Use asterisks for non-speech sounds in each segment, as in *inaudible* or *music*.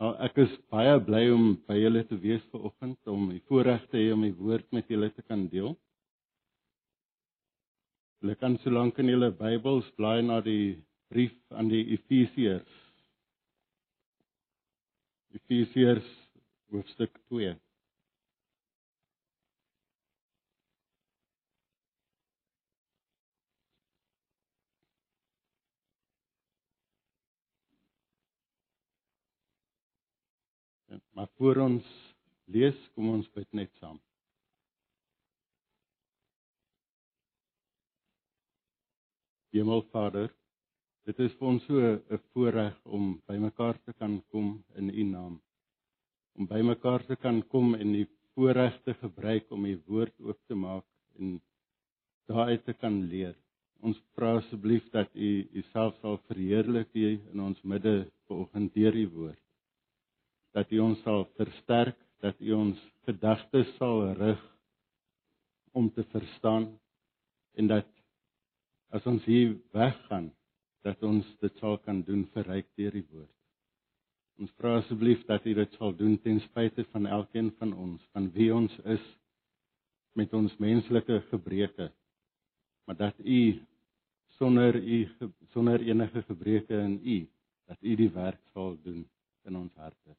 Nou, ek is baie bly om by julle te wees vanoggend om die voorreg te hê om die woord met julle te kan deel. Julle kan solank in julle Bybels blaai na die brief aan die Efesiërs. Efesiërs hoofstuk 2. Maar voor ons lees, kom ons bid net saam. Hemelvader, dit is vir ons so 'n voorreg om bymekaar te kan kom in U naam. Om bymekaar te kan kom en die voorreg te gebruik om U woord oop te maak en daaruit te kan leer. Ons vra asseblief dat U Uself sal verheerlik in ons midde vanoggend deur U woord dat U ons sal versterk, dat U ons gedagtes sal rig om te verstaan en dat as ons hier weggaan dat ons dit sal kan doen verryk deur die woord. Ons vra asseblief dat U dit sal doen ten spyte van elkeen van ons, van wie ons is met ons menslike gebreke. Maar dat U sonder U sonder enige gebreke in U dat U die werk sal doen in ons harte.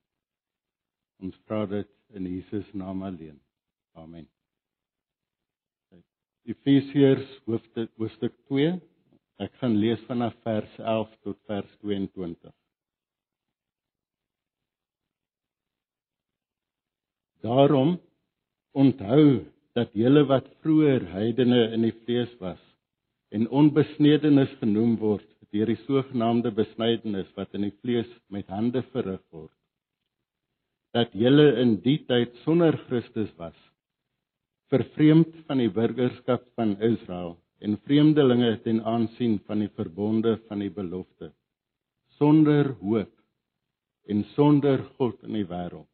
Ons vra dit in Jesus naam alleen. Amen. Efesiërs hoofstuk hoofstuk 2. Ek gaan lees vanaf vers 11 tot vers 22. Daarom onthou dat julle wat vroeër heidene in die vlees was en onbesnedenis genoem word deur die sogenaamde besnydenis wat in die vlees met hande verrig word dat julle in die tyd sonder Christus was vervreemd van die burgerskap van Israel en vreemdelinge ten aansien van die verbonde van die belofte sonder hoop en sonder God in die wêreld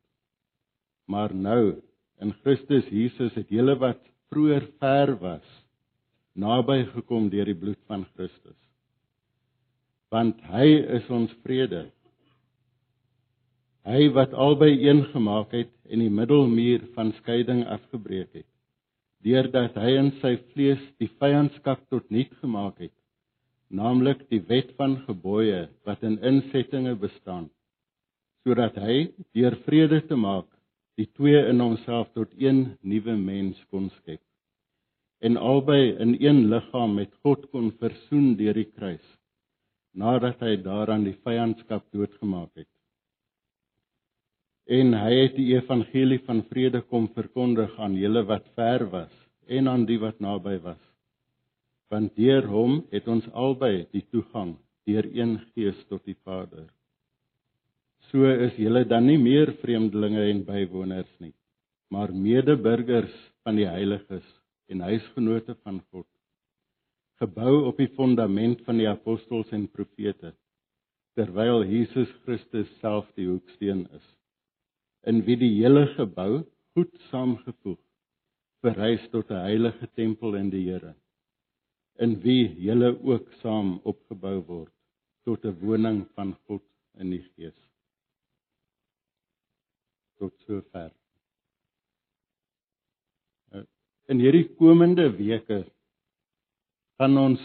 maar nou in Christus Jesus het julle wat vroeër ver was naby gekom deur die bloed van Christus. Want hy is ons vrede Hy wat albei een gemaak het en die middelmuur van skeiding afgebreek het, deurdat hy in sy vlees die vyandskap tot niet gemaak het, naamlik die wet van gebooie wat in insettinge bestaan, sodat hy deur vrede te maak die twee in homself tot een nuwe mens kon skep en albei in een liggaam met God kon versoen deur die kruis nadat hy daaraan die vyandskap doodgemaak het en hy het die evangelie van vrede kom verkondig aan julle wat ver was en aan die wat naby was. Want deur hom het ons albei die toegang deur een gees tot die Vader. So is julle dan nie meer vreemdelinge en bywoners nie, maar medeburgers van die heiliges en huisgenote van God. Gebou op die fondament van die apostels en profete, terwyl Jesus Christus self die hoeksteen is in wie die hele gebou goed saamgevoeg verrys tot 'n heilige tempel in die Here in wie julle ook saam opgebou word tot 'n woning van God in die Gees tot sover. Uh, in hierdie komende weke gaan ons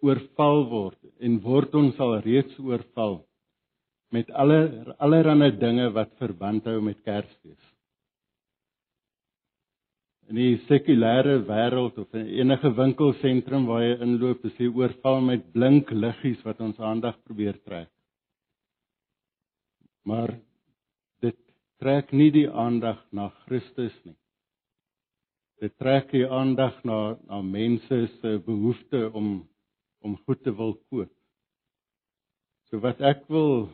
oorval word en word ons al reeds oorval met alle allerlei dinge wat verband hou met Kersfees. In die sekulêre wêreld of in enige winkelsentrum waar jy inloop, is jy oorval met blink liggies wat ons aandag probeer trek. Maar dit trek nie die aandag na Christus nie. Dit trek die aandag na na mense se behoefte om om goed te wil koop. So wat ek wil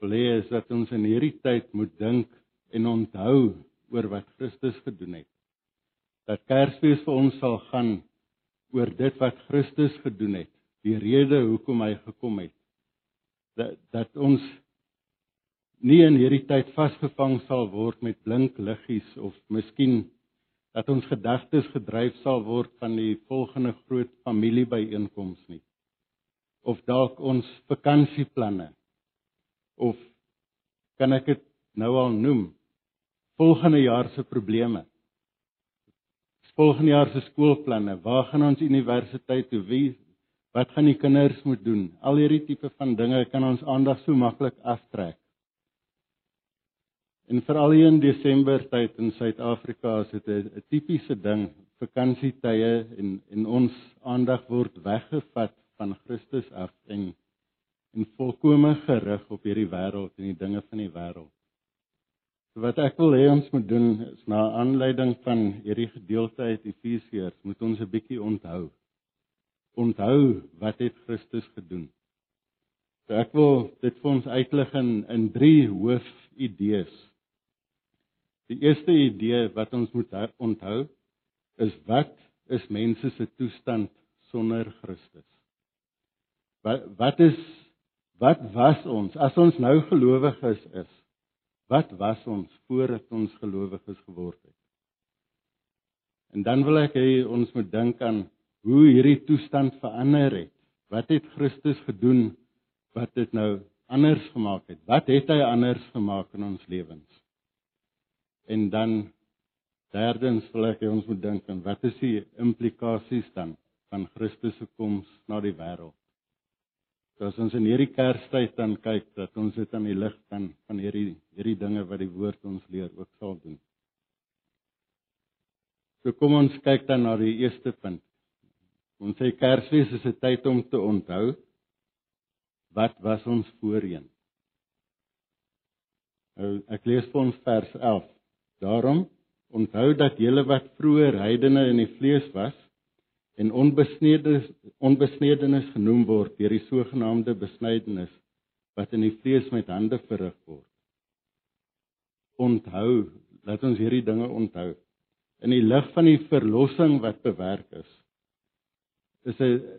wil hê is dat ons in hierdie tyd moet dink en onthou oor wat Christus gedoen het. Dat Kersfees vir ons sal gaan oor dit wat Christus gedoen het, die rede hoekom hy gekom het. Dat dat ons nie in hierdie tyd vasgevang sal word met blink liggies of miskien dat ons gedagtes gedryf sal word van die volgende groot familiebyeenkoms nie of dalk ons vakansieplanne of kan ek dit nou al noem. Volgende jaar se probleme. Volgende jaar se skoolplanne, waar gaan ons universiteit toe? Wie wat gaan die kinders moet doen? Al hierdie tipe van dinge kan ons aandag so maklik aftrek. En veral hier in Desember tyd in Suid-Afrika is dit 'n tipiese ding, vakansietye en en ons aandag word weggevat van Christus af en en volkome gerig op hierdie wêreld en die dinge van die wêreld. So wat ek wil hê ons moet doen is na aanleiding van hierdie gedeelte uit Efesiërs moet ons 'n bietjie onthou. Onthou wat het Christus gedoen? So ek wil dit vir ons uitlig in in drie hoofidees. Die eerste idee wat ons moet onthou is wat is mense se toestand sonder Christus? Wat wat is wat was ons as ons nou gelowiges is? Wat was ons voordat ons gelowiges geword het? En dan wil ek hê ons moet dink aan hoe hierdie toestand verander het. Wat het Christus gedoen wat dit nou anders gemaak het? Wat het hy anders gemaak in ons lewens? En dan derdens wil ek hê ons moet dink aan wat is die implikasies dan van Christus se koms na die wêreld? As ons in hierdie Kerstyd dan kyk dat ons dit aan die lig van van hierdie hierdie dinge wat die woord ons leer ook sal doen. So kom ons kyk dan na die eerste punt. Ons sê Kersfees is 'n tyd om te onthou wat was ons voorheen. Nou ek lees vir ons vers 11. Daarom onthou dat julle wat vroeër heidene in die vlees was en onbesnedenis onbesnedenis genoem word deur die sogenaamde besnydenis wat in die vlees met hande verrig word. Onthou, laat ons hierdie dinge onthou. In die lig van die verlossing wat bewerk is, is dit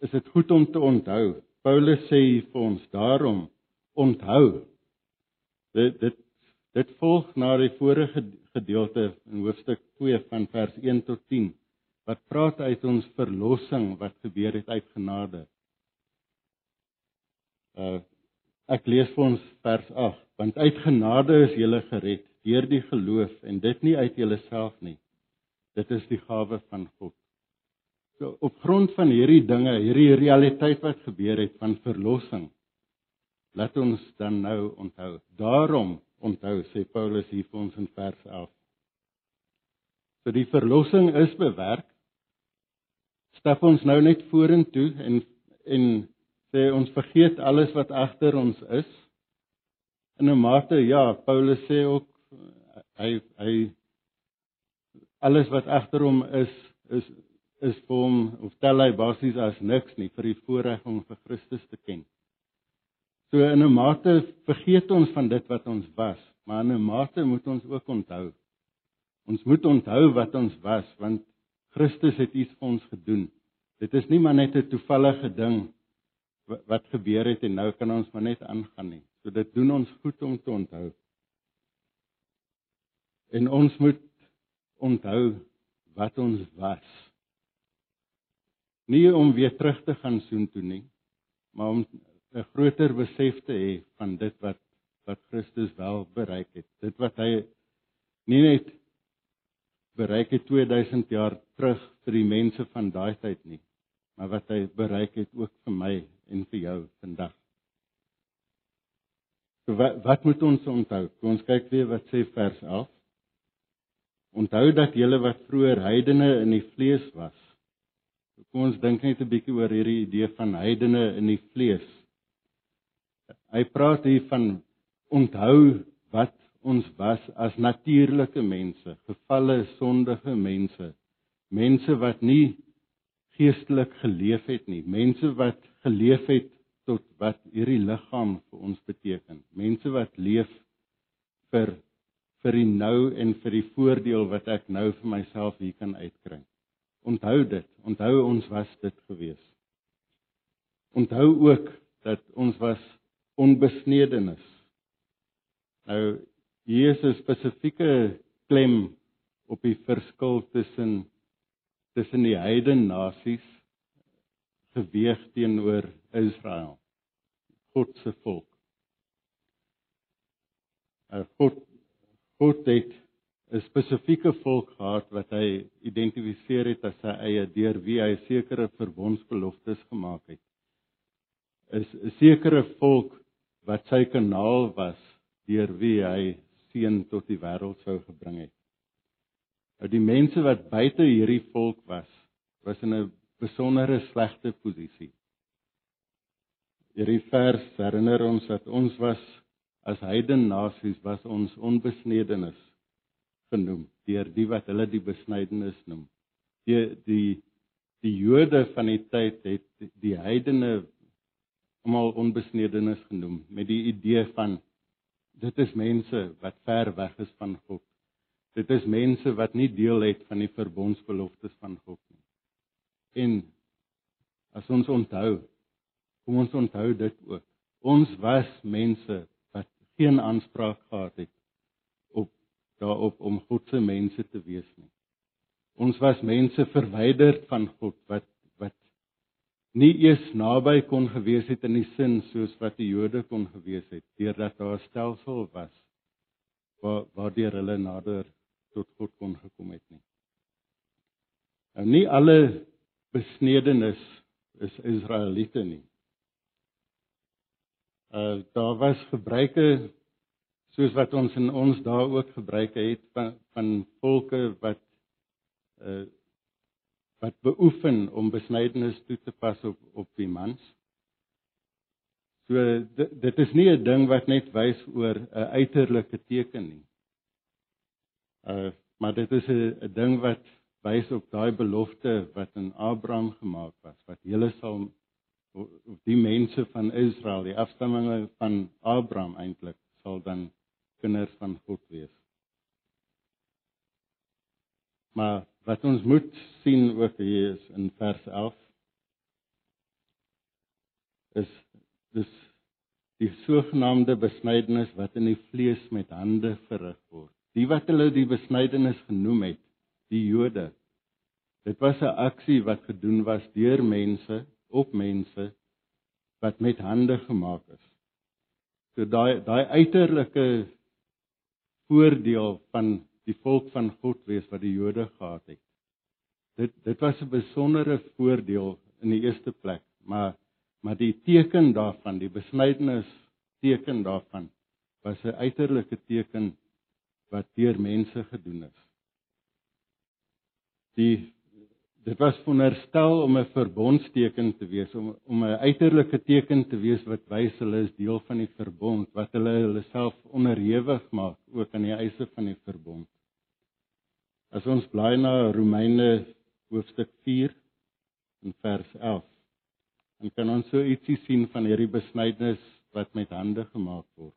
is dit goed om te onthou. Paulus sê vir ons daarom onthou. Dit dit dit volg na die vorige gedeelte in hoofstuk 2 van vers 1 tot 10 wat praat uit ons verlossing wat gebeur het uit genade. Uh ek lees vir ons vers 8, want uit genade is jy gered deur die geloof en dit nie uit jouself nie. Dit is die gawe van God. So op grond van hierdie dinge, hierdie realiteit wat gebeur het van verlossing, laat ons dan nou onthou. Daarom onthou sê Paulus hier vir ons in vers 11 So die verlossing is bewerk. Stap ons nou net vorentoe en en sê ons vergeet alles wat agter ons is. In 'n mate ja, Paulus sê ook hy hy alles wat agter hom is is is vir hom of tel hy basies as niks nie vir die voorreg om vir Christus te ken. So in 'n mate vergeet ons van dit wat ons was, maar in 'n mate moet ons ook onthou Ons moet onthou wat ons was want Christus het iets vir ons gedoen. Dit is nie maar net 'n toevallige ding wat gebeur het en nou kan ons maar net aangaan nie. So dit doen ons goed om te onthou. En ons moet onthou wat ons was. Nie om weer terug te gaan soontoe nie, maar om 'n groter besef te hê van dit wat wat Christus wel bereik het. Dit wat hy nie net bereik het 2000 jaar terug vir die mense van daai tyd nie, maar wat hy bereik het ook vir my en vir jou vandag. So wat wat moet ons onthou? Kom ons kyk weer wat sê vers 11. Onthou dat julle wat vroeër heidene in die vlees was. Kom ons dink net 'n bietjie oor hierdie idee van heidene in die vlees. Hy praat hier van onthou wat ons was as natuurlike mense, gefalle sondige mense, mense wat nie geestelik geleef het nie, mense wat geleef het tot wat hierdie liggaam vir ons beteken, mense wat leef vir vir die nou en vir die voordeel wat ek nou vir myself hier kan uitkry. Onthou dit, onthou ons was dit gewees. Onthou ook dat ons was onbesnedenis. Nou Hier is 'n spesifieke klem op die verskil tussen tussen die heidene nasies geweeg teenoor Israel. God se volk. Uh, God God het 'n spesifieke volk gehad wat hy identifiseer het as sy eie deur wie hy sekere verbondsbeloftes gemaak het. Is 'n sekere volk wat sy kanaal was deur wie hy seën tot die wêreld sou gebring het. Nou die mense wat buite hierdie volk was, was in 'n besondere slegte posisie. Hierdie vers herinner ons dat ons was as heidene nasies was ons onbesnedenis genoem deur die wat hulle die besnydenis noem. Die die die Jode van die tyd het die heidene almal onbesnedenis genoem met die idee van dit is mense wat ver weg is van God. Dit is mense wat nie deel het van die verbondsbeloftes van God nie. En as ons onthou, kom ons onthou dit ook. Ons was mense wat geen aanspraak gehad het op daarop om God se mense te wees nie. Ons was mense verwyderd van God wat nie eens naby kon gewees het in die sin soos wat die Jode kon gewees het deurdat daar 'n stelsel was waar waardeur hulle nader tot God kon gekom het nie. Nou nie alle besnedenis is Israeliete nie. Uh daar was gebruike soos wat ons in ons dae ook gebruike het van van volke wat uh wat beoefen om besnydenis toe te pas op op die mans. So dit, dit is nie 'n ding wat net wys oor 'n uiterlike teken nie. Uh maar dit is 'n ding wat wys op daai belofte wat aan Abraham gemaak was wat hele sal of die mense van Israel, die afstammelinge van Abraham eintlik sal dan kinders van God wees. Maar wat ons moet sien ook hier is in vers 11 is dis die sogenaamde besnydenis wat in die vlees met hande verrig word die wat hulle die besnydenis genoem het, die Jode. Dit was 'n aksie wat gedoen was deur mense op mense wat met hande gemaak is. So daai daai uiterlike voordeel van die volk van God wees wat die Jode gehad het. Dit dit was 'n besondere voordeel in die eerste plek, maar maar die teken daarvan, die besnydenis teken daarvan was 'n uiterlike teken wat deur mense gedoen is. Die dit was veronderstel om 'n verbondsteken te wees, om om 'n uiterlike teken te wees wat wys hulle is deel van die verbond, wat hulle hulle self onderhewig maak ook aan die eise van die verbond. As ons blaai na Romeine hoofstuk 4 in vers 11, dan kan ons so ietsie sien van hierdie besnydenis wat met hande gemaak word.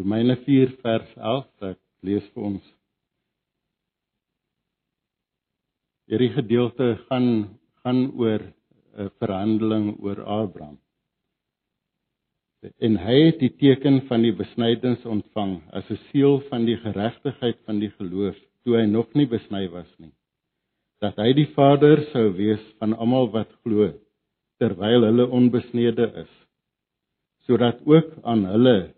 Romeine 4 vers 11 ek lees vir ons. Hierdie gedeelte gaan gaan oor 'n verhandeling oor Abraham. En hy het die teken van die besnydings ontvang as 'n seël van die geregtigheid van die geloof toe hy nog nie besny was nie. Dat hy die vader sou wees van almal wat glo terwyl hulle onbesnede is sodat ook aan hulle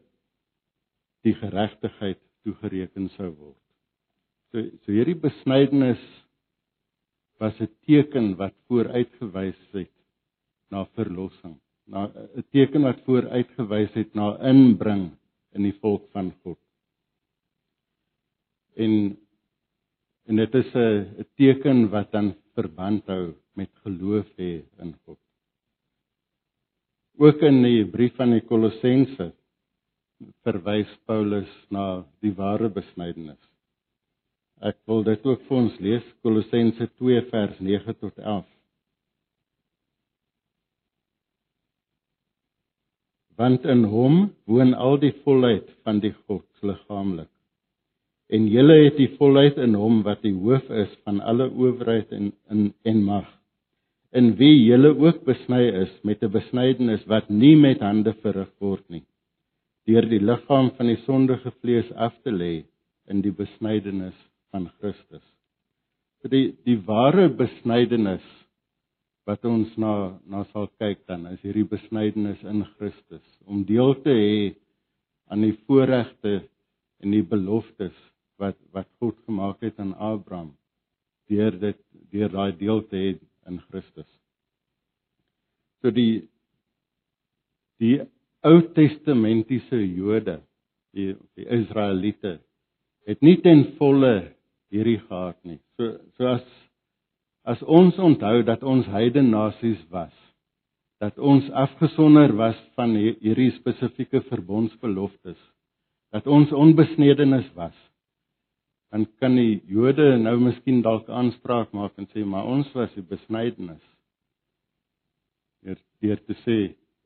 die geregtigheid toegereken sou word. So so hierdie besnydenis was 'n teken wat vooruitgewys het na verlossing, na 'n teken wat vooruitgewys het na inbring in die volk van God. En en dit is 'n 'n teken wat dan verband hou met geloof hê in God. Ook in die brief aan die Kolossense verwys Paulus na die ware besnydenis. Ek wil dit ook vir ons lees Kolossense 2 vers 9 tot 11. Want in hom woon al die volheid van die God liggaamlik. En julle het die volheid in hom wat die hoof is van alle owerheid en in en mag. In wie julle ook besny is met 'n besnydenis wat nie met hande verrig word nie deur die liggaam van die sondige vlees af te lê in die besnydenis van Christus. Vir die die ware besnydenis wat ons na na sal kyk dan is hierdie besnydenis in Christus om deel te hê aan die voorregte en die beloftes wat wat God gemaak het aan Abraham deur dit deur daai deel te hê in Christus. So die die Ou Testamentiese Jode, die die Israeliete het nie ten volle hierdie gehad nie. So so as as ons onthou dat ons heidene nasies was, dat ons afgesonder was van hierdie spesifieke verbondsbeloftes, dat ons onbesnedenis was, dan kan die Jode nou miskien dalk aanspraak maak en sê maar ons was die besnydenis. Deur deur te sê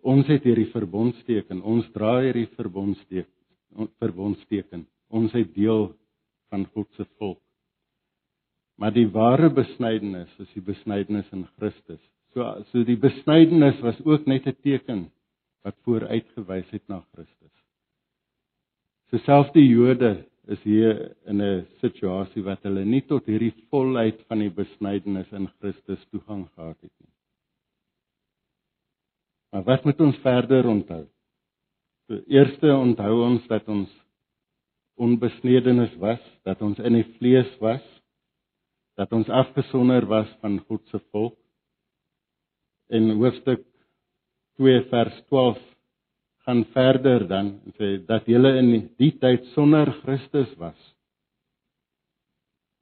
ons het hierdie verbondsteken, ons dra hierdie verbondsteken, verbondsteken. Ons is deel van God se volk. Maar die ware besnydenis is die besnydenis in Christus. So so die besnydenis was ook net 'n teken wat vooruitgewys het na Christus. So selfs die Jode is hier in 'n situasie wat hulle nie tot hierdie volheid van die besnydenis in Christus toegang gehad het nie. Maar wat moet ons verder onthou? So eerste onthou ons dat ons onbesnedenis was, dat ons in die vlees was dat ons afgesonder was van God se volk. In hoofstuk 2 vers 12 gaan verder dan en sê dat julle in die tyd sonder Christus was.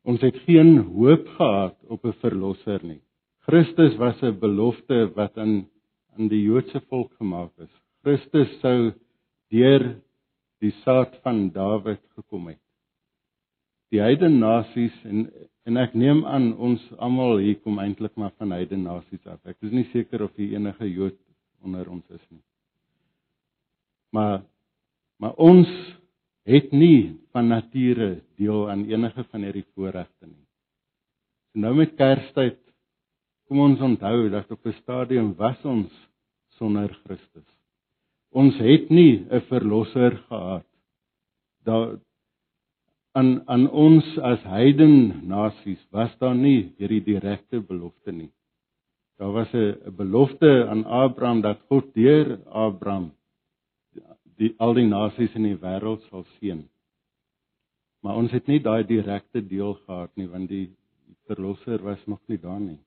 Ons het geen hoop gehad op 'n verlosser nie. Christus was 'n belofte wat aan aan die Joodse volk gemaak is. Christus sou deur die saad van Dawid gekom het. Die heidene nasies en En ek neem aan ons almal hier kom eintlik maar van heidene nasies af. Ek is nie seker of hier enige Jood onder ons is nie. Maar maar ons het nie van nature deel aan enige van hierdie voorregte nie. So nou met Kerstyd kom ons onthou dat op 'n stadium was ons sonder Christus. Ons het nie 'n verlosser gehad. Daar aan aan ons as heiden nasies was daar nie hierdie direkte belofte nie. Daar was 'n belofte aan Abraham dat God deur Abraham die al die nasies in die wêreld sal seën. Maar ons het nie daai direkte deel gehad nie want die verlosser was nog nie daar nie.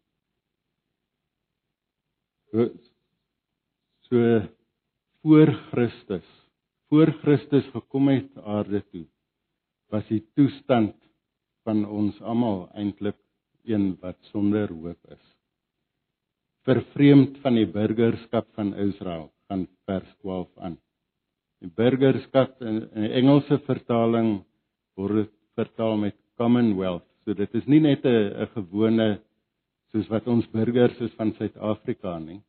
So, so voor Christus, voor Christus gekom het aarde toe was die toestand van ons almal eintlik een wat sonder hoop is. Vervreemd van die burgerskap van Israel van vers 12 aan. Die burgerskap in, in die Engelse vertaling word vertaal met commonwealth. So dit is nie net 'n gewone soos wat ons burgers is van Suid-Afrika nie.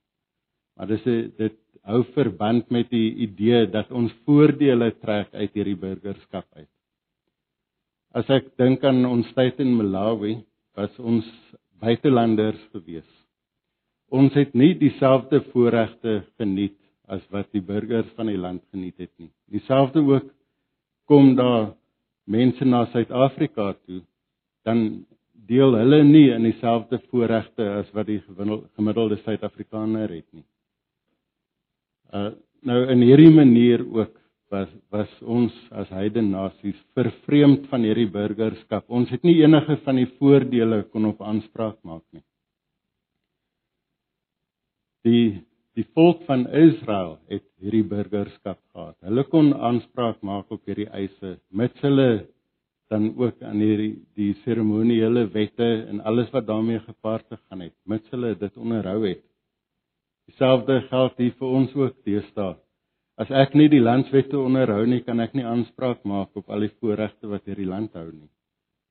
Maar dis 'n dit hou verband met die idee dat ons voordele trek uit hierdie burgerskap uit. As ek dink aan ons tyd in Malawi, was ons buitelanders gewees. Ons het nie dieselfde voorregte geniet as wat die burgers van die land geniet het nie. Dieselfde ook kom daar mense na Suid-Afrika toe, dan deel hulle nie in dieselfde voorregte as wat die gemiddelde Suid-Afrikaner het nie. Uh nou in hierdie manier ook was was ons as heidene nasies vervreemd van hierdie burgerskap. Ons het nie enige van die voordele kon op aanspraak maak nie. Die die volk van Israel het hierdie burgerskap gehad. Hulle kon aanspraak maak op hierdie eise mits hulle dan ook aan hierdie die seremoniele wette en alles wat daarmee gepaard gegaan het, mits hulle dit onderhou het. Dieselfde geld hier vir ons ook deesdae. As ek nie die landswette onderhou nie, kan ek nie aanspraak maak op al die voorregte wat hierdie land hou nie.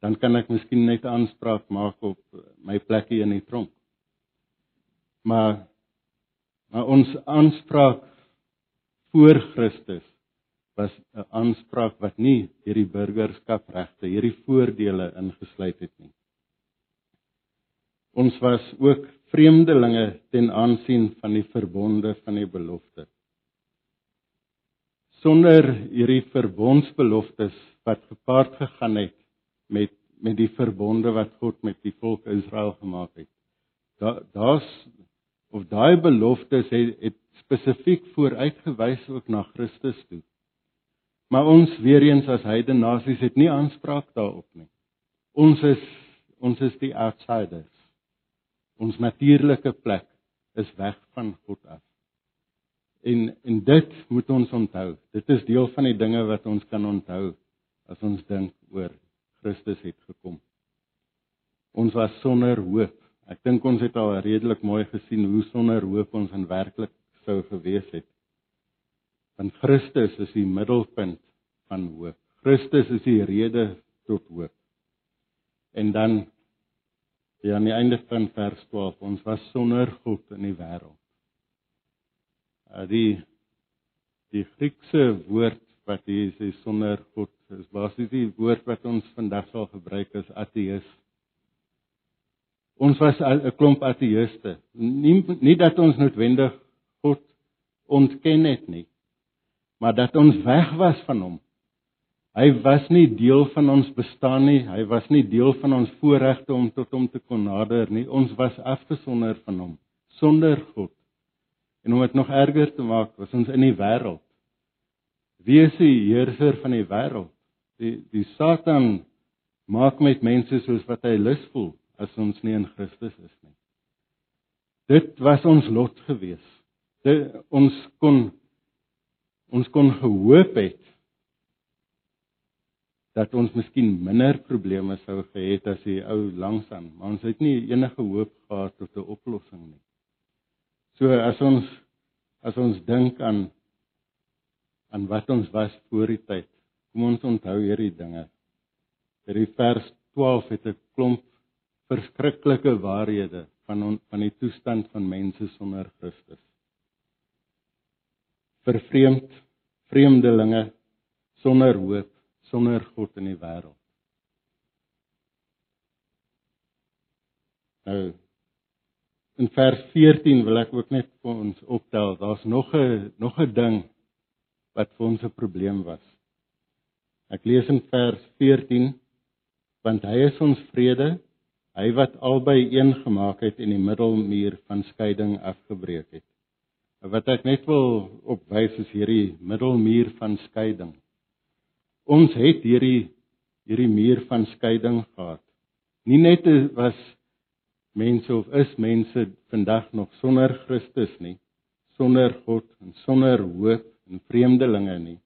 Dan kan ek miskien net aanspraak maak op my plekkie in die tronk. Maar maar ons aanspraak voor Christus was 'n aanspraak wat nie hierdie burgerskapregte, hierdie voordele ingesluit het nie. Ons was ook vreemdelinge ten aansien van die verbonde van die belofte sonder hierdie verbondsbeloftes wat gepaard gegaan het met met die verbonde wat God met die volk Israel gemaak het. Daar daar's of daai beloftes het, het spesifiek vooruitgewys ook na Christus toe. Maar ons weer eens as heidene nasies het nie aanspraak daarop nie. Ons is ons is die outsiders. Ons natuurlike plek is weg van God af. En en dit moet ons onthou. Dit is deel van die dinge wat ons kan onthou as ons dink oor Christus het gekom. Ons was sonder hoop. Ek dink ons het al redelik mooi gesien hoe sonder hoop ons in werklik sou gewees het. Want Christus is die middelpunt van hoop. Christus is die rede tot hoop. En dan ja aan die einde van vers 12, ons was sonder God in die wêreld. Uh die die Griekse woord wat hier is sonder God is basies die woord wat ons vandag sal gebruik as ateïs. Ons was 'n klomp ateïste. Nie nie dat ons noodwendig God ontken het nie, maar dat ons weg was van hom. Hy was nie deel van ons bestaan nie. Hy was nie deel van ons voorregte om tot hom te kon nader nie. Ons was afgesonder van hom, sonder God. En om dit nog erger te maak, was ons in die wêreld. Wie is die heerser van die wêreld? Die die Satan maak met mense soos wat hy lus voel as ons nie in Christus is nie. Dit was ons lot gewees. Dit ons kon ons kon gehoop het dat ons miskien minder probleme sou gehad as die ou langsaan, maar ons het nie enige hoop gehad tot 'n oplossing nie. So as ons as ons dink aan aan wat ons was voor die tyd, kom ons onthou hierdie dinge. Hierdie vers 12 het 'n klomp verskriklike waarhede van on, van die toestand van mense sonder Christus. Vervreemd, vreemdelinge sonder hoop, sonder God in die wêreld. Nou in vers 14 wil ek ook net vir ons optel, daar's nog 'n nog 'n ding wat vir ons 'n probleem was. Ek lees in vers 14 want hy is ons vrede hy wat albei een gemaak het en die middelmuur van skeiding afgebreek het. Wat ek net wil opwys is hierdie middelmuur van skeiding. Ons het hierdie hierdie muur van skeiding gehad. Nie net was mense of is mense vandag nog sonder Christus nie, sonder God en sonder hoop en vreemdelinge nie.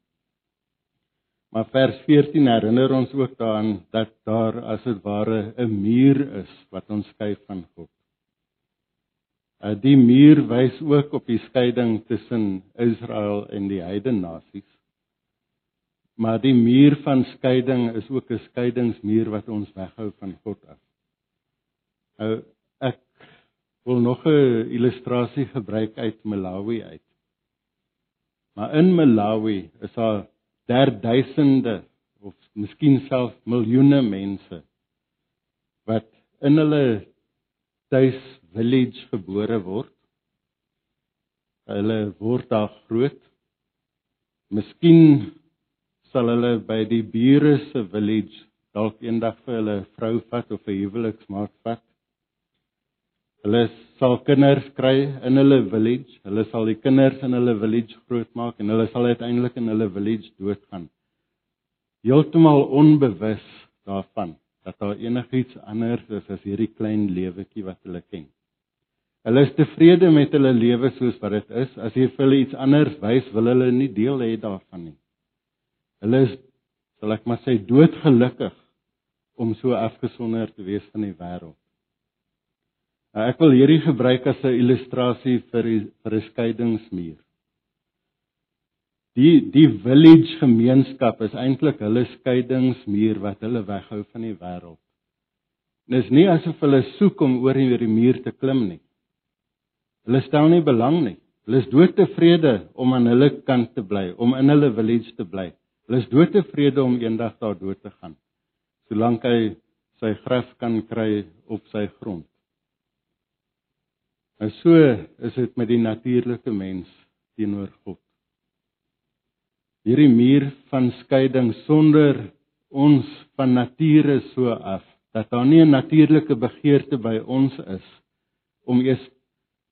Maar vers 14 herinner ons ook daaraan dat daar as dit ware 'n muur is wat ons skei van God. Uh die muur wys ook op die skeiding tussen Israel en die heidene nasies. Maar die muur van skeiding is ook 'n skeidingsmuur wat ons weghou van God af. Nou wil nog 'n illustrasie gebruik uit Malawi uit. Maar in Malawi is daar derduisende of miskien self miljoene mense wat in hulle tuis village gebore word. Hulle word daar groot. Miskien sal hulle by die bure se village dalk eendag vir hulle vrou vat of 'n huweliksmaat vat. Hulle sal kinders kry in hulle village. Hulle sal die kinders in hulle village grootmaak en hulle sal uiteindelik in hulle village doodgaan. Heeltemal onbewus daarvan dat daar enigiets anders is as hierdie klein lewetjie wat hulle ken. Hulle is tevrede met hulle lewe soos wat dit is. As jy vir hulle iets anders wys, wil hulle nie deel hê daarvan nie. Hulle is sal ek maar sê doodgelukkig om so afgesonder te wees van die wêreld. Nou, ek wil hierdie gebruik as 'n illustrasie vir die, vir 'n skeidingsmuur. Die die village gemeenskap is eintlik hulle skeidingsmuur wat hulle weghou van die wêreld. Dit is nie asof hulle soek om oor hierdie muur te klim nie. Hulle stel nie belang nie. Hulle is doodtevrede om aan hulle kant te bly, om in hulle village te bly. Hulle is doodtevrede om eendag daar dood te gaan. Solank hy sy graf kan kry op sy grond. En so is dit met die natuurlike mens teenoor God. Hierdie muur van skeiding sonder ons van nature so af dat daar nie 'n natuurlike begeerte by ons is om eers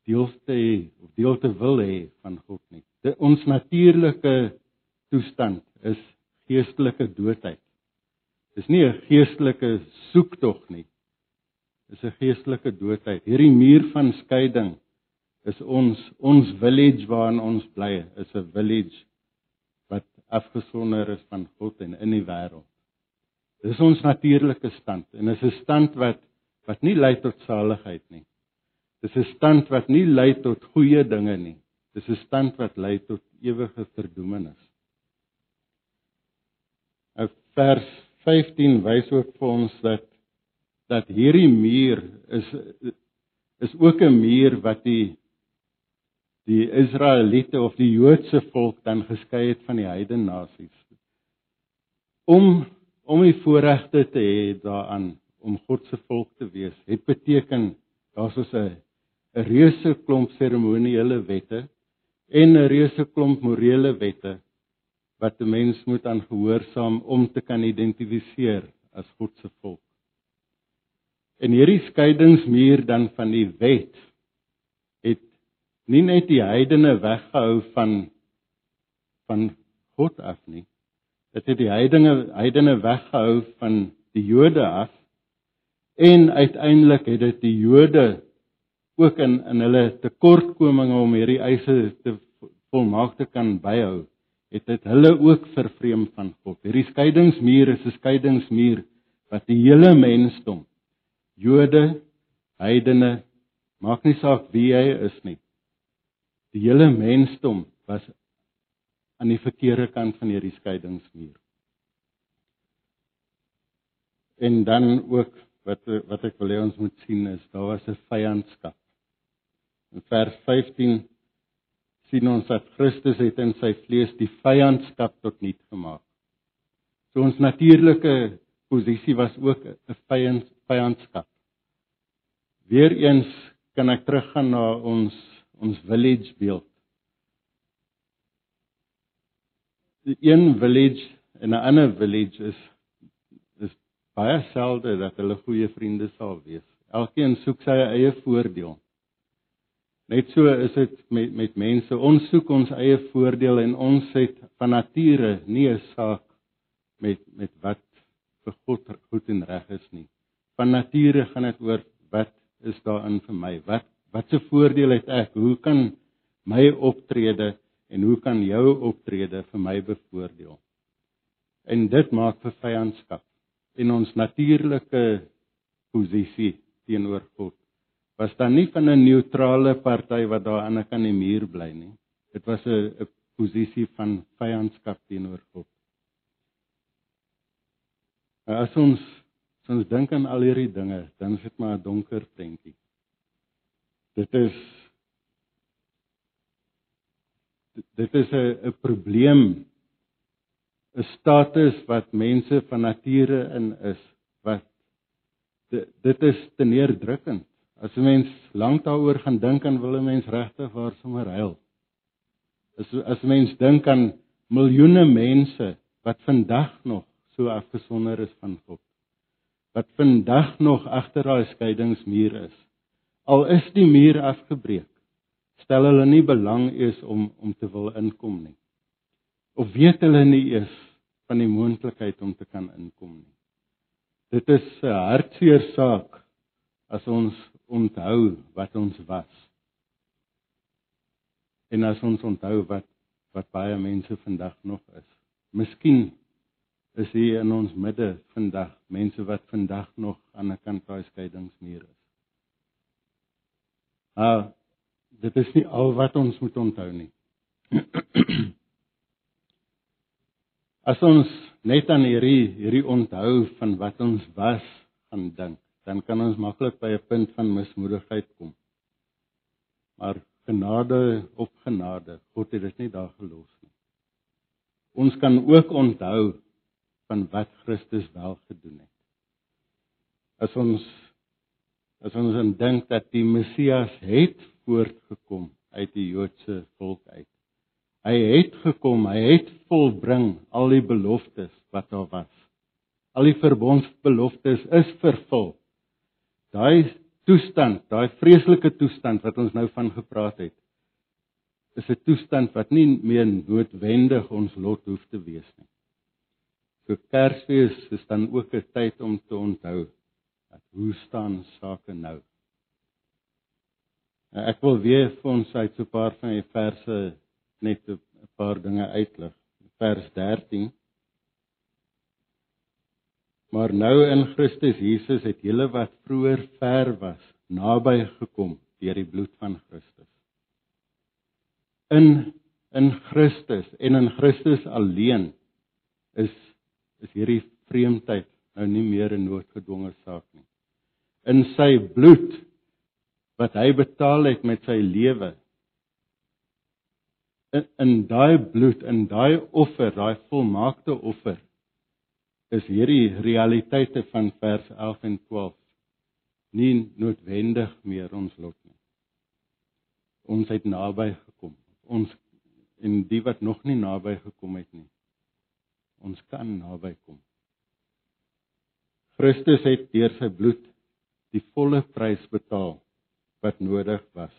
deel te hê of deel te wil hê van God nie. Dit ons natuurlike toestand is geestelike doodheid. Dis nie 'n geestelike soektog nie. Dis 'n geestelike doodheid. Hierdie muur van skeiding is ons ons village waarin ons bly, is 'n village wat afgesonder is van God en in die wêreld. Dis ons natuurlike stand en is 'n stand wat wat nie lei tot saligheid nie. Dis 'n stand wat nie lei tot goeie dinge nie. Dis 'n stand wat lei tot ewige verdoemenis. Nou vers 15 wys ook vir ons dat dat hierdie muur is is ook 'n muur wat die die Israeliete of die Joodse volk dan geskei het van die heidene nasies. Om om die voorregte te hê daaraan om God se volk te wees, het beteken daar's so 'n 'n reuse klomp seremoniele wette en 'n reuse klomp morele wette wat 'n mens moet aan gehoorsaam om te kan identifiseer as God se volk. En hierdie skeidingsmuur dan van die wet het nie net die heidene weggehou van van God af nie. Dit het die heidene heidene weggehou van die Jode af en uiteindelik het dit die Jode ook in in hulle tekortkominge om hierdie eise te volmaak te kan byhou, het dit hulle ook vervreem van God. Hierdie skeidingsmuur is 'n skeidingsmuur wat die hele mensdom, Jode, heidene, maak nie saak wie hy is nie. Die hele mensdom was aan die verkeerde kant van hierdie skeidingsmuur. En dan ook wat wat ek wil hê ons moet sien is daar was 'n vyandskap. In vers 15 sien ons dat Christus het in sy vlees die vyandskap tot nul gemaak. So ons natuurlike posisie was ook 'n vyand vyandskap. Weereens kan ek teruggaan na ons ons village beeld. Die een village en 'n ander village is is baie selde dat hulle goeie vriende sal wees. Elkeen soek sy eie voordeel. Net so is dit met met mense. Ons soek ons eie voordeel en ons het van nature nie 'n saak met met wat vir God goed en reg is nie. Van nature gaan dit oor wat is daarin vir my? Wat wat se voordeel het ek? Hoe kan my optrede en hoe kan jou optrede vir my bevoordeel? En dit maak vir vyandskap in ons natuurlike posisie teenoor God was dan nie van 'n neutrale party wat daar aan 'n kan die muur bly nie. Dit was 'n 'n posisie van vyandskap teenoor God. Nou, as ons as ons dink aan al hierdie dinge, dan is dit maar 'n donker prentjie. Dit is dit is 'n 'n probleem 'n status wat mense van nature in is wat dit, dit is te neerdrukkend As 'n mens lank daaroor gaan dink en wil 'n mens regtig waar sommer huil. As as mens dink aan miljoene mense wat vandag nog so afgesonder is van God. Wat vandag nog agter daai skeidingsmuur is. Al is die muur afgebreek, stel hulle nie belang eens om om te wil inkom nie. Of weet hulle nie eens van die moontlikheid om te kan inkom nie. Dit is 'n hartseer saak as ons onthou wat ons was. En as ons onthou wat wat baie mense vandag nog is. Miskien is hier in ons midde vandag mense wat vandag nog aan 'n kant daai skeidingsmuur is. Ah, dit is nie al wat ons moet onthou nie. *clears throat* As ons net aan hierdie hierdie onthou van wat ons was gaan dink dan kan ons maklik by 'n punt van mismoedigheid kom. Maar genade op genade, God het dit nie daar gelos nie. Ons kan ook onthou van wat Christus wel gedoen het. As ons as ons dan dink dat die Messias het voortgekom uit die Joodse volk uit. Hy het gekom, hy het volbring al die beloftes wat daar was. Al die verbondsbeloftes is vervul. Daai toestand, daai vreeslike toestand wat ons nou van gepraat het, is 'n toestand wat nie meer noodwendig ons lot hoef te wees nie. So Kersfees is dan ook 'n tyd om te onthou dat hoe staan sake nou. Nou, ek wil weer vir ons uit so 'n paar van die verse net 'n paar dinge uitlig. Vers 13 Maar nou in Christus Jesus het julle wat vroeër ver was, naby gekom deur die bloed van Christus. In in Christus en in Christus alleen is is hierdie vreemdheid nou nie meer 'n noodgedwonge saak nie. In sy bloed wat hy betaal het met sy lewe in, in daai bloed, in daai offer, daai volmaakte offer is hierdie realiteite van vers 11 en 12 nie noodwendig meer ons lot nie. Ons het naby gekom. Ons en die wat nog nie naby gekom het nie. Ons kan naby kom. Christus het deur sy bloed die volle prys betaal wat nodig was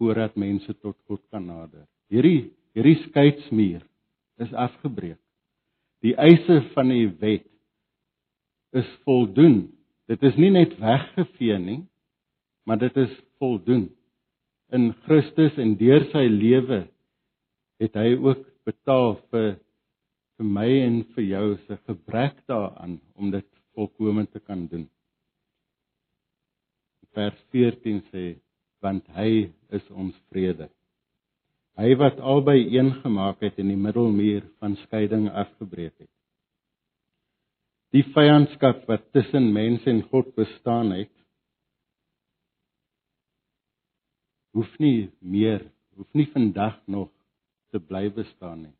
voordat mense tot God kan nader. Hierdie hierdie skeidsmuur is afgebreek. Die eise van die wet is voldoen. Dit is nie net weggevee nie, maar dit is voldoen. In Christus en deur sy lewe het hy ook betaal vir vir my en vir jou se gebrek daaraan om dit volkome te kan doen. Vers 14 sê want hy is ons vrede. Hy wat albei een gemaak het en die middelmuur van skeiding afgebreek het. Die vyandskap wat tussen mens en God bestaan het, hoef nie meer, hoef nie vandag nog te bly bestaan nie.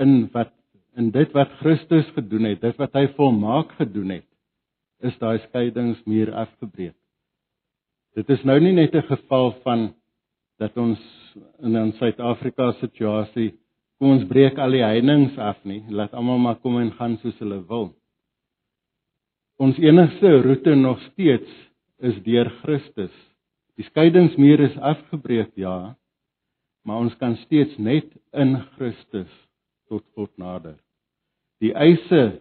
In wat in dit wat Christus gedoen het, dit wat hy volmaak gedoen het, is daai skeidingsmuur afgebreek. Dit is nou nie net 'n geval van dat ons in 'n Suid-Afrika situasie kom ons breek al die heininge af nie, laat almal maar kom en gaan soos hulle wil. Ons enigste roete nog steeds is deur Christus. Die skeidingsmuur is afgebreek, ja, maar ons kan steeds net in Christus tot God nader. Die eise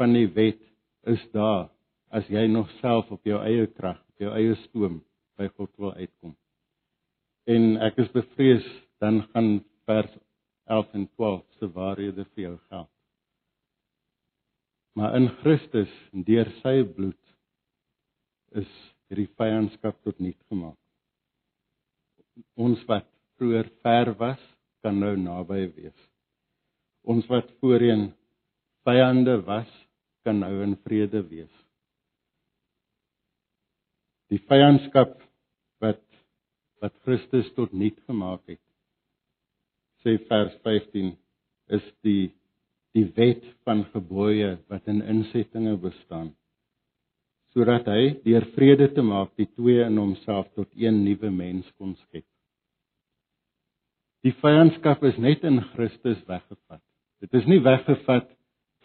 van die wet is daar as jy nog self op jou eie krag, op jou eie stoom by God wil uitkom en ek is bevrees dan gaan vers 11 en 12 se waarhede vir jou geld. Maar in Christus deur sy bloed is hierdie vyandskap tot niet gemaak. Ons wat vroeër ver was, kan nou naby wees. Ons wat voorheen vyande was, kan nou in vrede wees. Die vyandskap wat wat Christus tot niet gemaak het. Sê vers 15 is die die wet van gebooie wat in insettinge bestaan sodat hy deur vrede te maak die twee in homself tot een nuwe mens kon skep. Die vyandskap is net in Christus weggevat. Dit is nie weggevat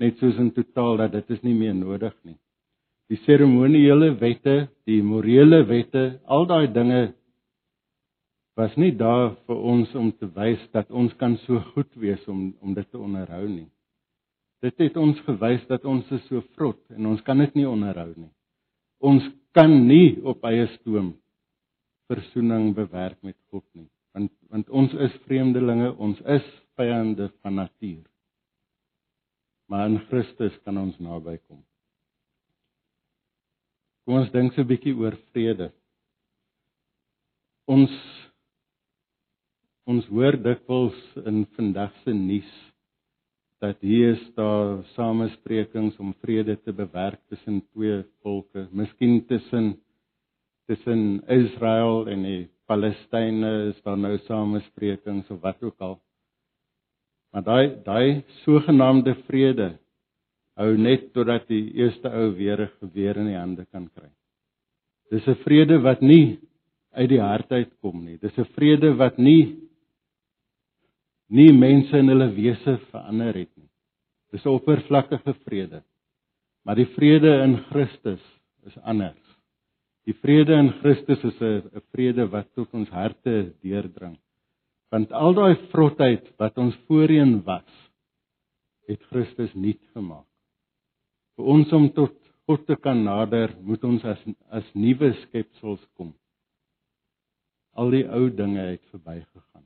net soos in totaal dat dit is nie meer nodig nie. Die seremoniele wette, die morele wette, al daai dinge was nie daar vir ons om te wys dat ons kan so goed wees om om dit te onderhou nie. Dit het ons gewys dat ons is so vrot en ons kan dit nie onderhou nie. Ons kan nie op eie stoom versoening bewerk met God nie. Want want ons is vreemdelinge, ons is vyande van natuur. Maar in Christus kan ons naby kom. Kom ons dink so 'n bietjie oor vrede. Ons Ons hoor dikwels in vandag se nuus dat hier is daar samesprekings om vrede te bewerk tussen twee volke, miskien tussen tussen Israel en die Palestynë is daar nou samesprekings of wat ook al. Maar daai daai sogenaamde vrede hou net totdat die eerste ou weer 'n geweer in die hande kan kry. Dis 'n vrede wat nie uit die hart uitkom nie. Dis 'n vrede wat nie nie mense in hulle wese verander het nie. Dis 'n oppervlakkige vrede. Maar die vrede in Christus is anders. Die vrede in Christus is 'n vrede wat tot ons harte deurdring. Want al daai vrotheid wat ons voorheen was, het Christus nuut gemaak. Vir ons om tot God te kan nader, moet ons as as nuwe skepsels kom. Al die ou dinge het verbygegaan.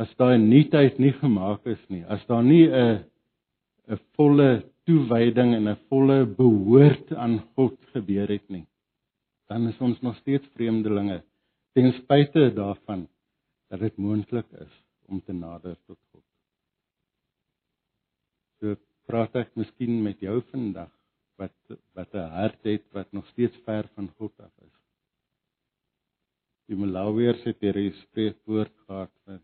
As daai nuutheid nie gemaak is nie, as daar nie 'n 'n volle toewyding en 'n volle behoort aan God gebeur het nie, dan is ons nog steeds vreemdelinge ten spyte daarvan dat dit moontlik is om te nader tot God. So praat ek miskien met jou vandag wat wat 'n hart het wat nog steeds ver van God af is. Die Malawiërs het hierdie spreekwoord gehad vir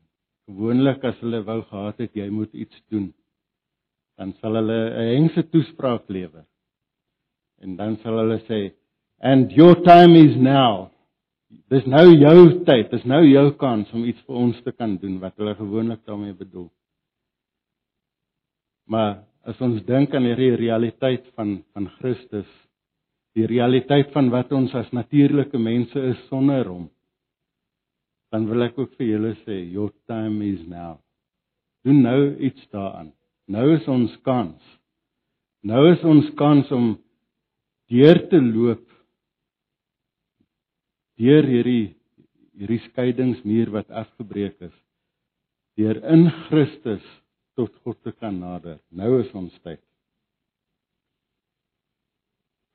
gewoonlik as hulle wou gehad het jy moet iets doen dan sal hulle 'n hengse toespraak lewer. En dan sal hulle sê and your time is now. Dis nou jou tyd, dis nou jou kans om iets vir ons te kan doen wat hulle gewoonlik daarmee bedoel. Maar as ons dink aan hierdie realiteit van van Christus, die realiteit van wat ons as natuurlike mense is sonder hom, dan wil ek ook vir julle sê, your time is now. Doen nou iets daaraan. Nou is ons kans. Nou is ons kans om deur te loop deur hierdie hierdie skeidingsmuur wat afgebreek is deur in Christus tot God te kan nader. Nou is ons tyd.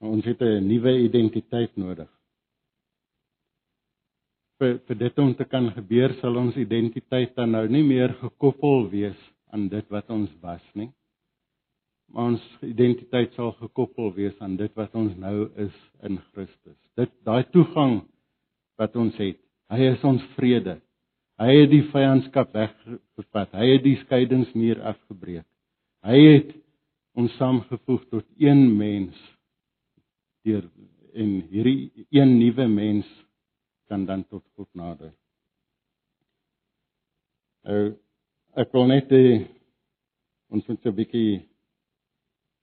Ons het 'n nuwe identiteit nodig. Vir vir dit om te kan gebeur sal ons identiteit dan nou nie meer gekoppel wees aan dit wat ons was nie. Maar ons identiteit sal gekoppel wees aan dit wat ons nou is in Christus. Dit daai toegang wat ons het. Hy is ons vrede. Hy het die vyandskap weggevat. Hy het die skeidingsmuur afgebreek. Hy het ons saamgevoeg tot een mens deur en hierdie een nuwe mens kan dan tot God nader. Nou ek wil net die, ons moet 'n bietjie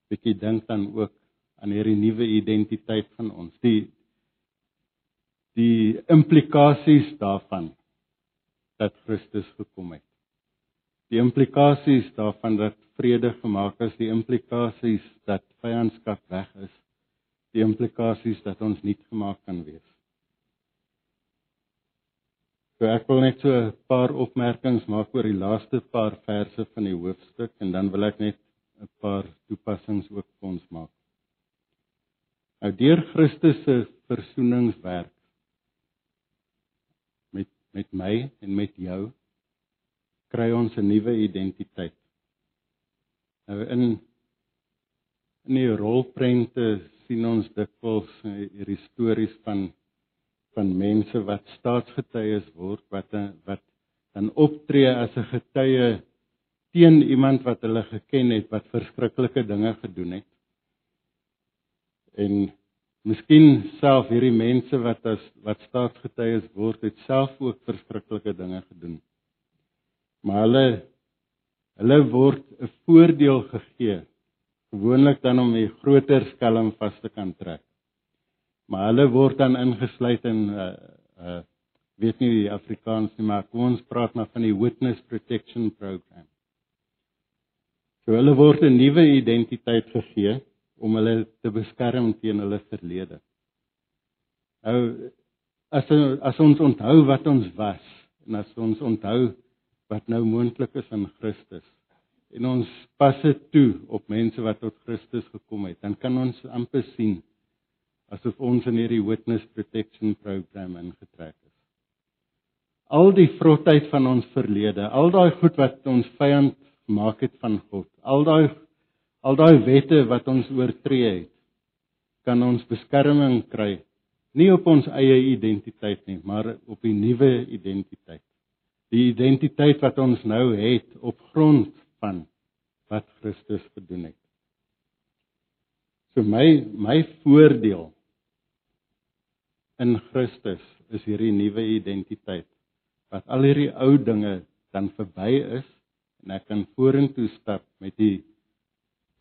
bietjie dink dan ook aan hierdie nuwe identiteit van ons. Die die implikasies daarvan dat Christus gekom het. Die implikasies daarvan dat vrede gemaak is, die implikasies dat vyandskap weg is, die implikasies dat ons nuut gemaak kan wees. So ek wil net so 'n paar opmerkings maak oor die laaste paar verse van die hoofstuk en dan wil ek net 'n paar toepassings ook vir ons maak. Nou deur Christus se versoeningswerk met my en met jou kry ons 'n nuwe identiteit. Nou in in die rolprente sien ons dikwels hierdie stories van van mense wat staatsgetuies word wat wat dan optree as 'n getuie teen iemand wat hulle geken het wat verskriklike dinge gedoen het. En Miskien self hierdie mense wat as wat staatsgetuies word, het self ook verskriklike dinge gedoen. Maar hulle hulle word 'n voordeel gegee, gewoonlik dan om 'n groter skelm vas te kan trek. Maar hulle word dan ingesluit in 'n uh, uh weet nie die Afrikaans nie, maar kom ons praat maar van die Witness Protection Program. So hulle word 'n nuwe identiteit gegee om hulle te beskerm teen hulle verlede. Nou as as ons onthou wat ons was en as ons onthou wat nou moontlik is in Christus en ons pas dit toe op mense wat tot Christus gekom het, dan kan ons amper sien asof ons in hierdie witness protection program ingetrek is. Al die vrotheid van ons verlede, al daai goed wat ons vyand maak het van God, al daai al daai wette wat ons oortree het, kan ons beskerming kry nie op ons eie identiteit nie, maar op 'n nuwe identiteit. Die identiteit wat ons nou het op grond van wat Christus gedoen het. So my my voordeel in Christus is hierdie nuwe identiteit wat al hierdie ou dinge dan verby is en ek kan vorentoe stap met die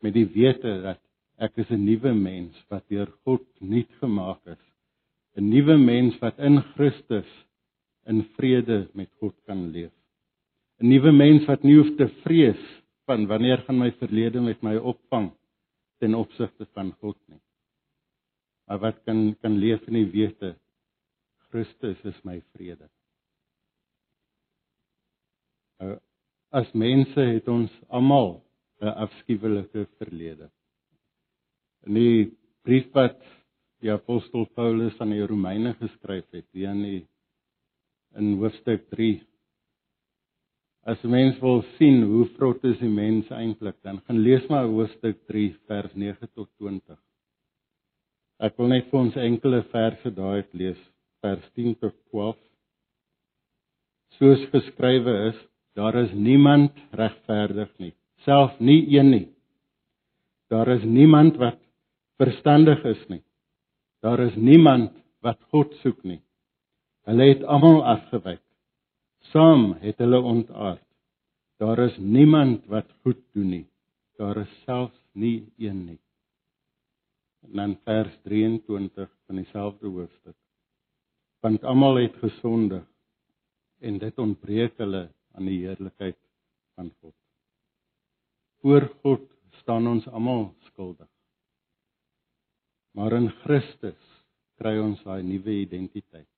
met die wete dat ek is 'n nuwe mens wat deur God nuut gemaak is. 'n Nuwe mens wat in Christus in vrede met God kan leef. 'n nuwe mens wat nie hoef te vrees van wanneer gaan my verlede met my opvang ten opsigte van God nie. Maar wat kan kan leef in die wete Christus is my vrede. Nou, as mense het ons almal 'n afskuwelike verlede. In die brief wat die apostel Paulus aan die Romeine geskryf het, hier in die in hoofstuk 3 As mens wil sien hoe vrot is die mens eintlik, dan gaan lees maar hoofstuk 3 vers 9 tot 20. Ek wil net vir ons enkele verse daai lees, vers 10 tot 12. Soos geskrywe is, daar is niemand regverdig nie, self nie een nie. Daar is niemand wat verstandig is nie. Daar is niemand wat God soek nie. Hulle het almal afgewyk saam het hulle ontaard. Daar is niemand wat goed doen nie. Daar is selfs nie een nie. En dan vers 23 van dieselfde hoofstuk. Want almal het gesondig en dit ontbreek hulle aan die heerlikheid van God. Voor God staan ons almal skuldig. Maar in Christus kry ons daai nuwe identiteit.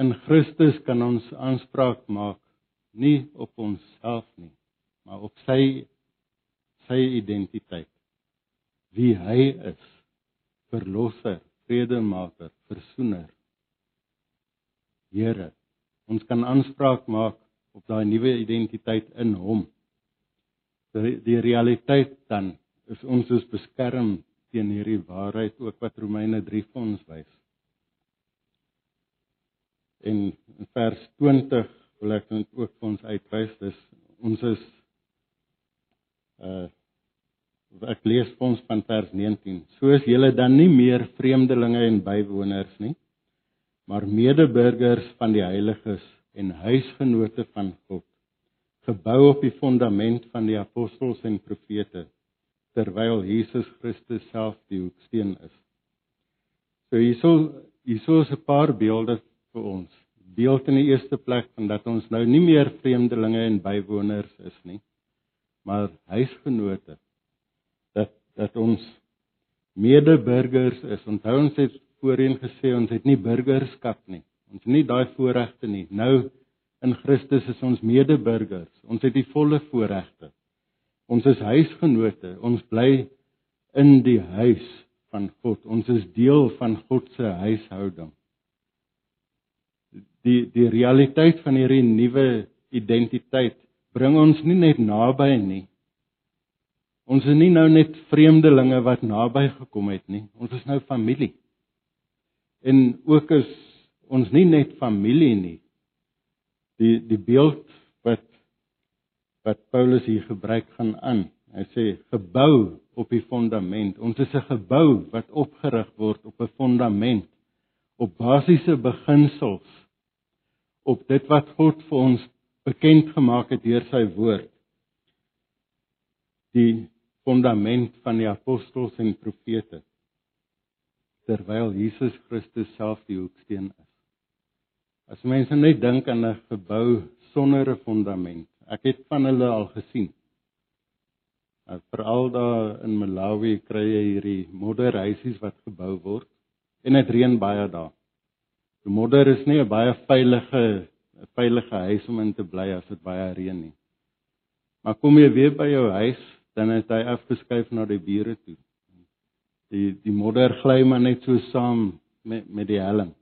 In Christus kan ons aanspraak maak nie op onsself nie, maar op sy sy identiteit. Wie hy is: verlosser, vredemaker, versoener. Here, ons kan aanspraak maak op daai nuwe identiteit in hom. Die, realiteit dan is ons is beskerm teen hierdie waarheid ook wat Romeine 3 vir ons wys. En in vers 20 wil ek dit ook vir ons uitwys dis ons is uh ek lees vir ons van vers 19 soos julle dan nie meer vreemdelinge en bywoners nie maar medeburgers van die heiliges en huisgenote van God gebou op die fondament van die apostels en profete terwyl Jesus Christus self die hoeksteen is. So hierso hierso is 'n paar beelde vir ons. Beeld in die eerste plek van dat ons nou nie meer vreemdelinge en bywoners is nie, maar huisgenote. Dat dat ons medeburgers is. Onthou ons het voorheen gesê ons het nie burgerskap nie. Ons het nie daai voorregte nie. Nou in Christus is ons medeburgers. Ons het die volle voorregte. Ons is huisgenote. Ons bly in die huis van God. Ons is deel van God se huishouding die die realiteit van hierdie nuwe identiteit bring ons nie net naby nie. Ons is nie nou net vreemdelinge wat naby gekom het nie. Ons is nou familie. En ook is ons nie net familie nie. Die die beeld wat wat Paulus hier gebruik gaan aan. Hy sê gebou op die fondament. Ons is 'n gebou wat opgerig word op 'n fondament op basiese beginsels op dit wat God vir ons bekend gemaak het deur sy woord. Die fondament van die apostels en profete terwyl Jesus Christus self die hoeksteen is. As mense net dink aan 'n gebou sonder 'n fondament. Ek het van hulle al gesien. Veral daar in Malawi kry jy hierdie modderhuisies wat gebou word en dit reën baie daar. Die modder is nie 'n baie veilige 'n veilige huis om in te bly as dit baie reën nie. Maar kom jy weer by jou huis, dan is hy afgeskuif na die bure toe. Die die modder gly maar net so saam met met die helling.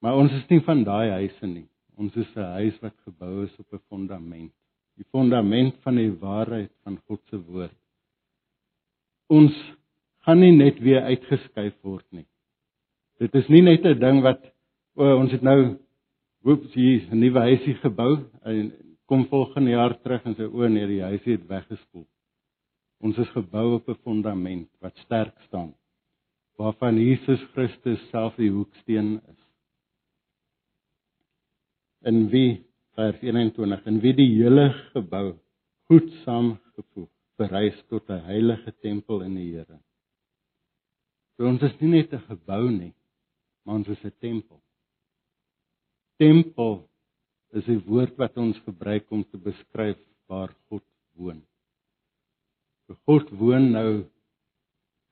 Maar ons is nie van daai huise nie. Ons is 'n huis wat gebou is op 'n fondament. Die fondament van die waarheid van God se woord. Ons gaan nie net weer uitgeskuif word nie. Dit is nie net 'n ding wat o, ons het nou hoeps hier 'n nuwe huisie gebou en kom volgende jaar terug en sê o nee, die huisie het weggespoel. Ons is gebou op 'n fondament wat sterk staan waarvan Jesus Christus self die hoeksteen is. En wie vers 21 en wie die hele gebou goed saamgevoeg verrys tot 'n heilige tempel in die Here. So ons is nie net 'n gebou nie, maar ons is 'n tempel. Tempel is die woord wat ons gebruik om te beskryf waar God woon. God woon nou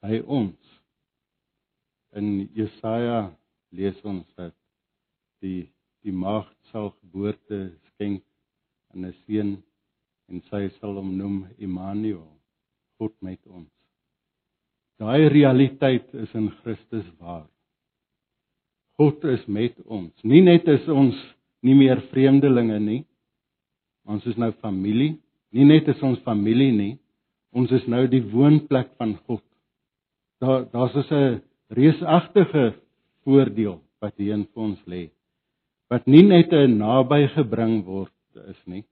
by ons. In Jesaja lees ons dat die die maagd sal geboorte skenk aan 'n seun en sy sal hom noem Immanuel, God met ons. Daai realiteit is in Christus waar. God is met ons. Nie net is ons nie meer vreemdelinge nie. Ons is nou familie. Nie net is ons familie nie. Ons is nou die woonplek van God. Daar daar's 'n reusagtige voordeel wat hier in vir ons lê. Wat nie net 'n naby gebring word is nie,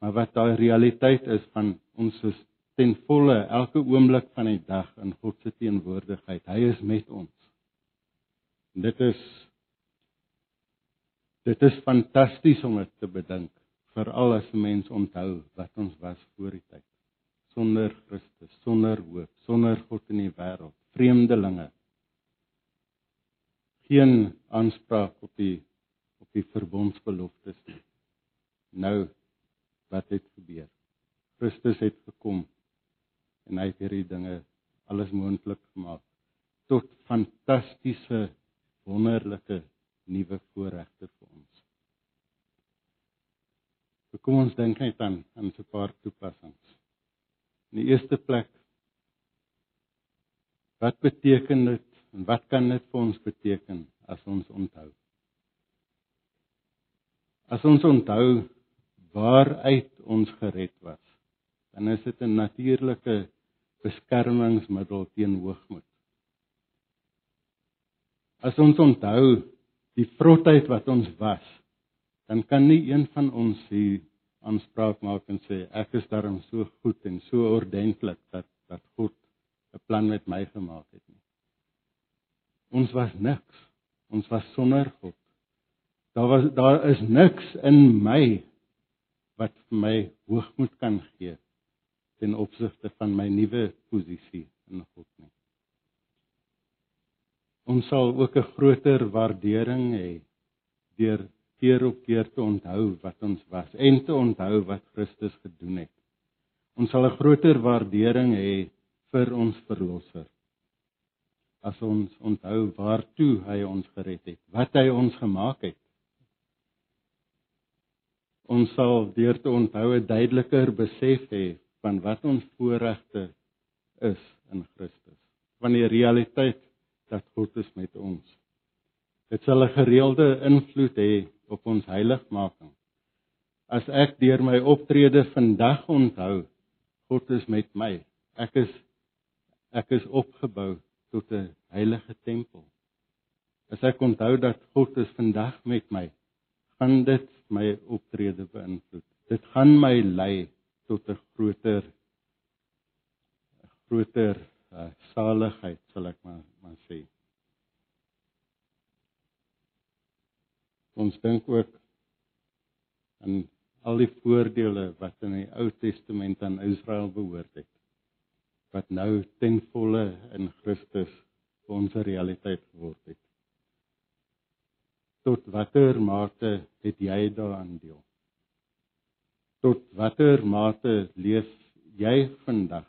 maar wat daai realiteit is van ons is ten volle elke oomblik van die dag in God se teenwoordigheid. Hy is met ons. En dit is Dit is fantasties om dit te bedink, veral as 'n mens onthou wat ons was voor die tyd. Sonder Christus, sonder hoop, sonder God in die wêreld, vreemdelinge. Geen aanspraak op die op die verbondsbeloftes nie. Nou wat het gebeur? Christus het gekom en hy het hierdie dinge alles moontlik gemaak tot fantastiese wonderlike nuwe voorregte vir ons. So kom ons dink net aan aan so 'n paar toepassings. In die eerste plek wat beteken dit en wat kan dit vir ons beteken as ons onthou? As ons onthou waaruit ons gered was, dan is dit 'n natuurlike beskermingsmiddel teen hoogmoed. As ons onthou die vrotheid wat ons was, dan kan nie een van ons hier aanspraak maak en sê ek is daarom so goed en so ordentlik dat dat God 'n plan met my gemaak het nie. Ons was niks. Ons was sonder God. Daar was daar is niks in my wat vir my hoogmoed kan gee ten opsigte van my nuwe posisie in God nie ons sal ook 'n groter waardering hê deur keer op keer te onthou wat ons was en te onthou wat Christus gedoen het. Ons sal 'n groter waardering hê vir ons verlosser. As ons onthou waartoe hy ons gered het, wat hy ons gemaak het. Ons sal deur te onthou 'n duideliker besef hê van wat ons voorregte is in Christus. Van die realiteit dat God is met ons. Dit sal 'n gereelde invloed hê op ons heiligmaking. As ek deur my optrede vandag onthou, God is met my. Ek is ek is opgebou tot 'n heilige tempel. As ek onthou dat God is vandag met my, gaan dit my optrede beïnvloed. Dit gaan my lei tot 'n groter groter uh, saligheid sal ek maar maar sê. Ons dink ook aan al die voordele wat in die Ou Testament aan Israel behoort het wat nou ten volle in Christus ons realiteit geword het. Tot watter mate het jy daaraan deel? Tot watter mate leef jy vandag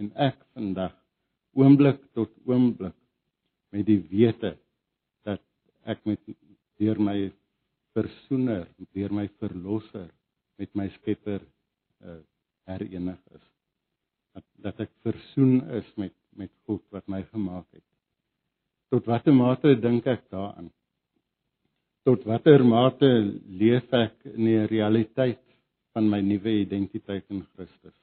en ek vandag oomblik tot oomblik met die wete dat ek met deur my versoener, deur my verlosser met my Skepper uh, herenig is. Dat dat ek versoen is met met God wat my gemaak het. Tot watter mate dink ek daaraan? Tot watter mate leef ek in die realiteit van my nuwe identiteit in Christus?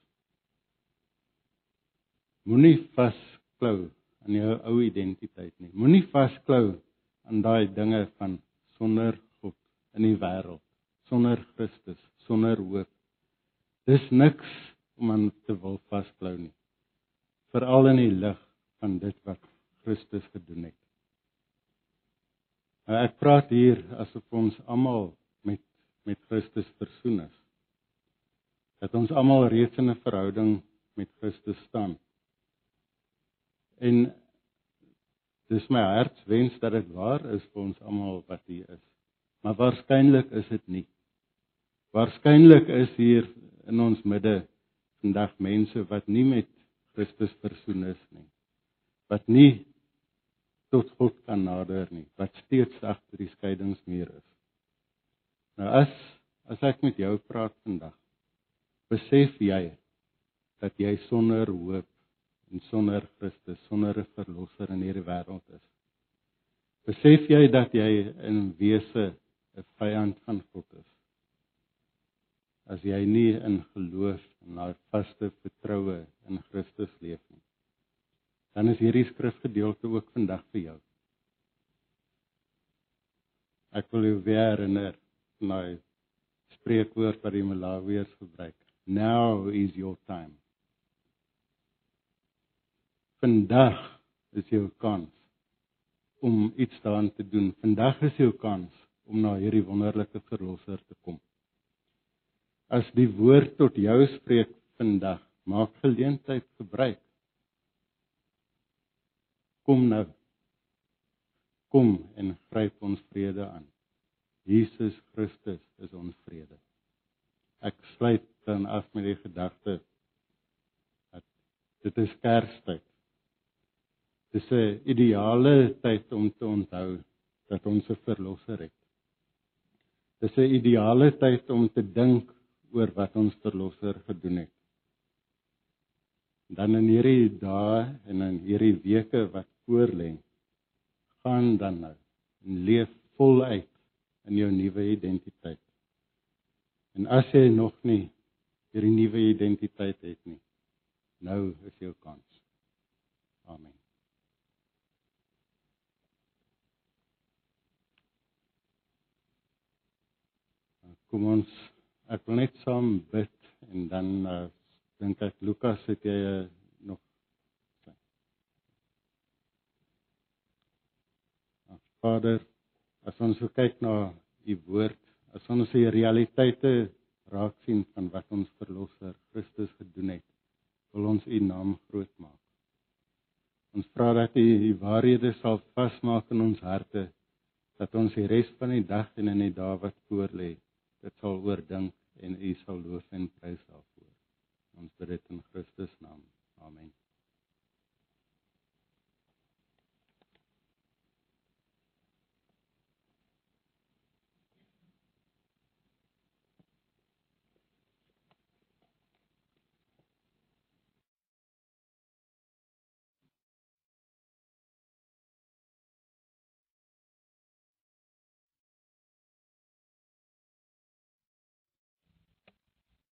Moenie vas vasklou aan jou ou identiteit nie. Moenie vasklou aan daai dinge van sonder God in die wêreld, sonder Christus, sonder hoop. Dis niks om aan te wil vasklou nie. Veral in die lig van dit wat Christus gedoen het. Nou ek praat hier asof ons almal met met Christus versoen is. Dat ons almal reeds in 'n verhouding met Christus staan. En dis my hartswens dat dit waar is vir ons almal wat hier is. Maar waarskynlik is dit nie. Waarskynlik is hier in ons midde vandag mense wat nie met Christus versoen is nie. Wat nie tot God kan nader nie, wat steeds agter die skeidingsmuur is. Nou as as ek met jou praat vandag, besef jy dat jy sonder hoop en sonder Christus, sonder 'n verlosser in hierdie wêreld is. Besef jy dat jy in wese 'n vyand van God is? As jy nie in geloof en daai vaste vertroue in Christus leef nie. Dan is hierdie skrifgedeelte ook vandag vir jou. Ek wil jou weer herinner na spreekwoord wat die Malawiërs gebruik. Now is your time. Vandag is jou kans om iets daaraan te doen. Vandag is jou kans om na hierdie wonderlike verlosser te kom. As die woord tot jou spreek vandag, maak geleentheid gebruik. Kom nou. Kom en gryp ons vrede aan. Jesus Christus is ons vrede. Ek sluit dan af met die gedagte dat dit is Kerstyd. Dis 'n ideale tyd om te onthou dat ons 'n verlosser het. Dis 'n ideale tyd om te dink oor wat ons verlosser gedoen het. Dan in hierdie dae en in hierdie weke wat voorlê, gaan dan nou en leef voluit in jou nuwe identiteit. En as jy nog nie hierdie nuwe identiteit het nie, nou is jou kans. Amen. kom ons ek wil net saam bid en dan uh, dink ek Lukas het jy uh, nog Vader as ons kyk na u woord as ons die realiteite raak sien van wat ons verlosser Christus gedoen het wil ons u naam groot maak ons vra dat u die waarhede sal vasmaak in ons harte dat ons die res van die dag en in die dae wat voorlê dit sal oordink en u sal loof en prys daarvoor. Ons bid dit in Christus naam. Amen.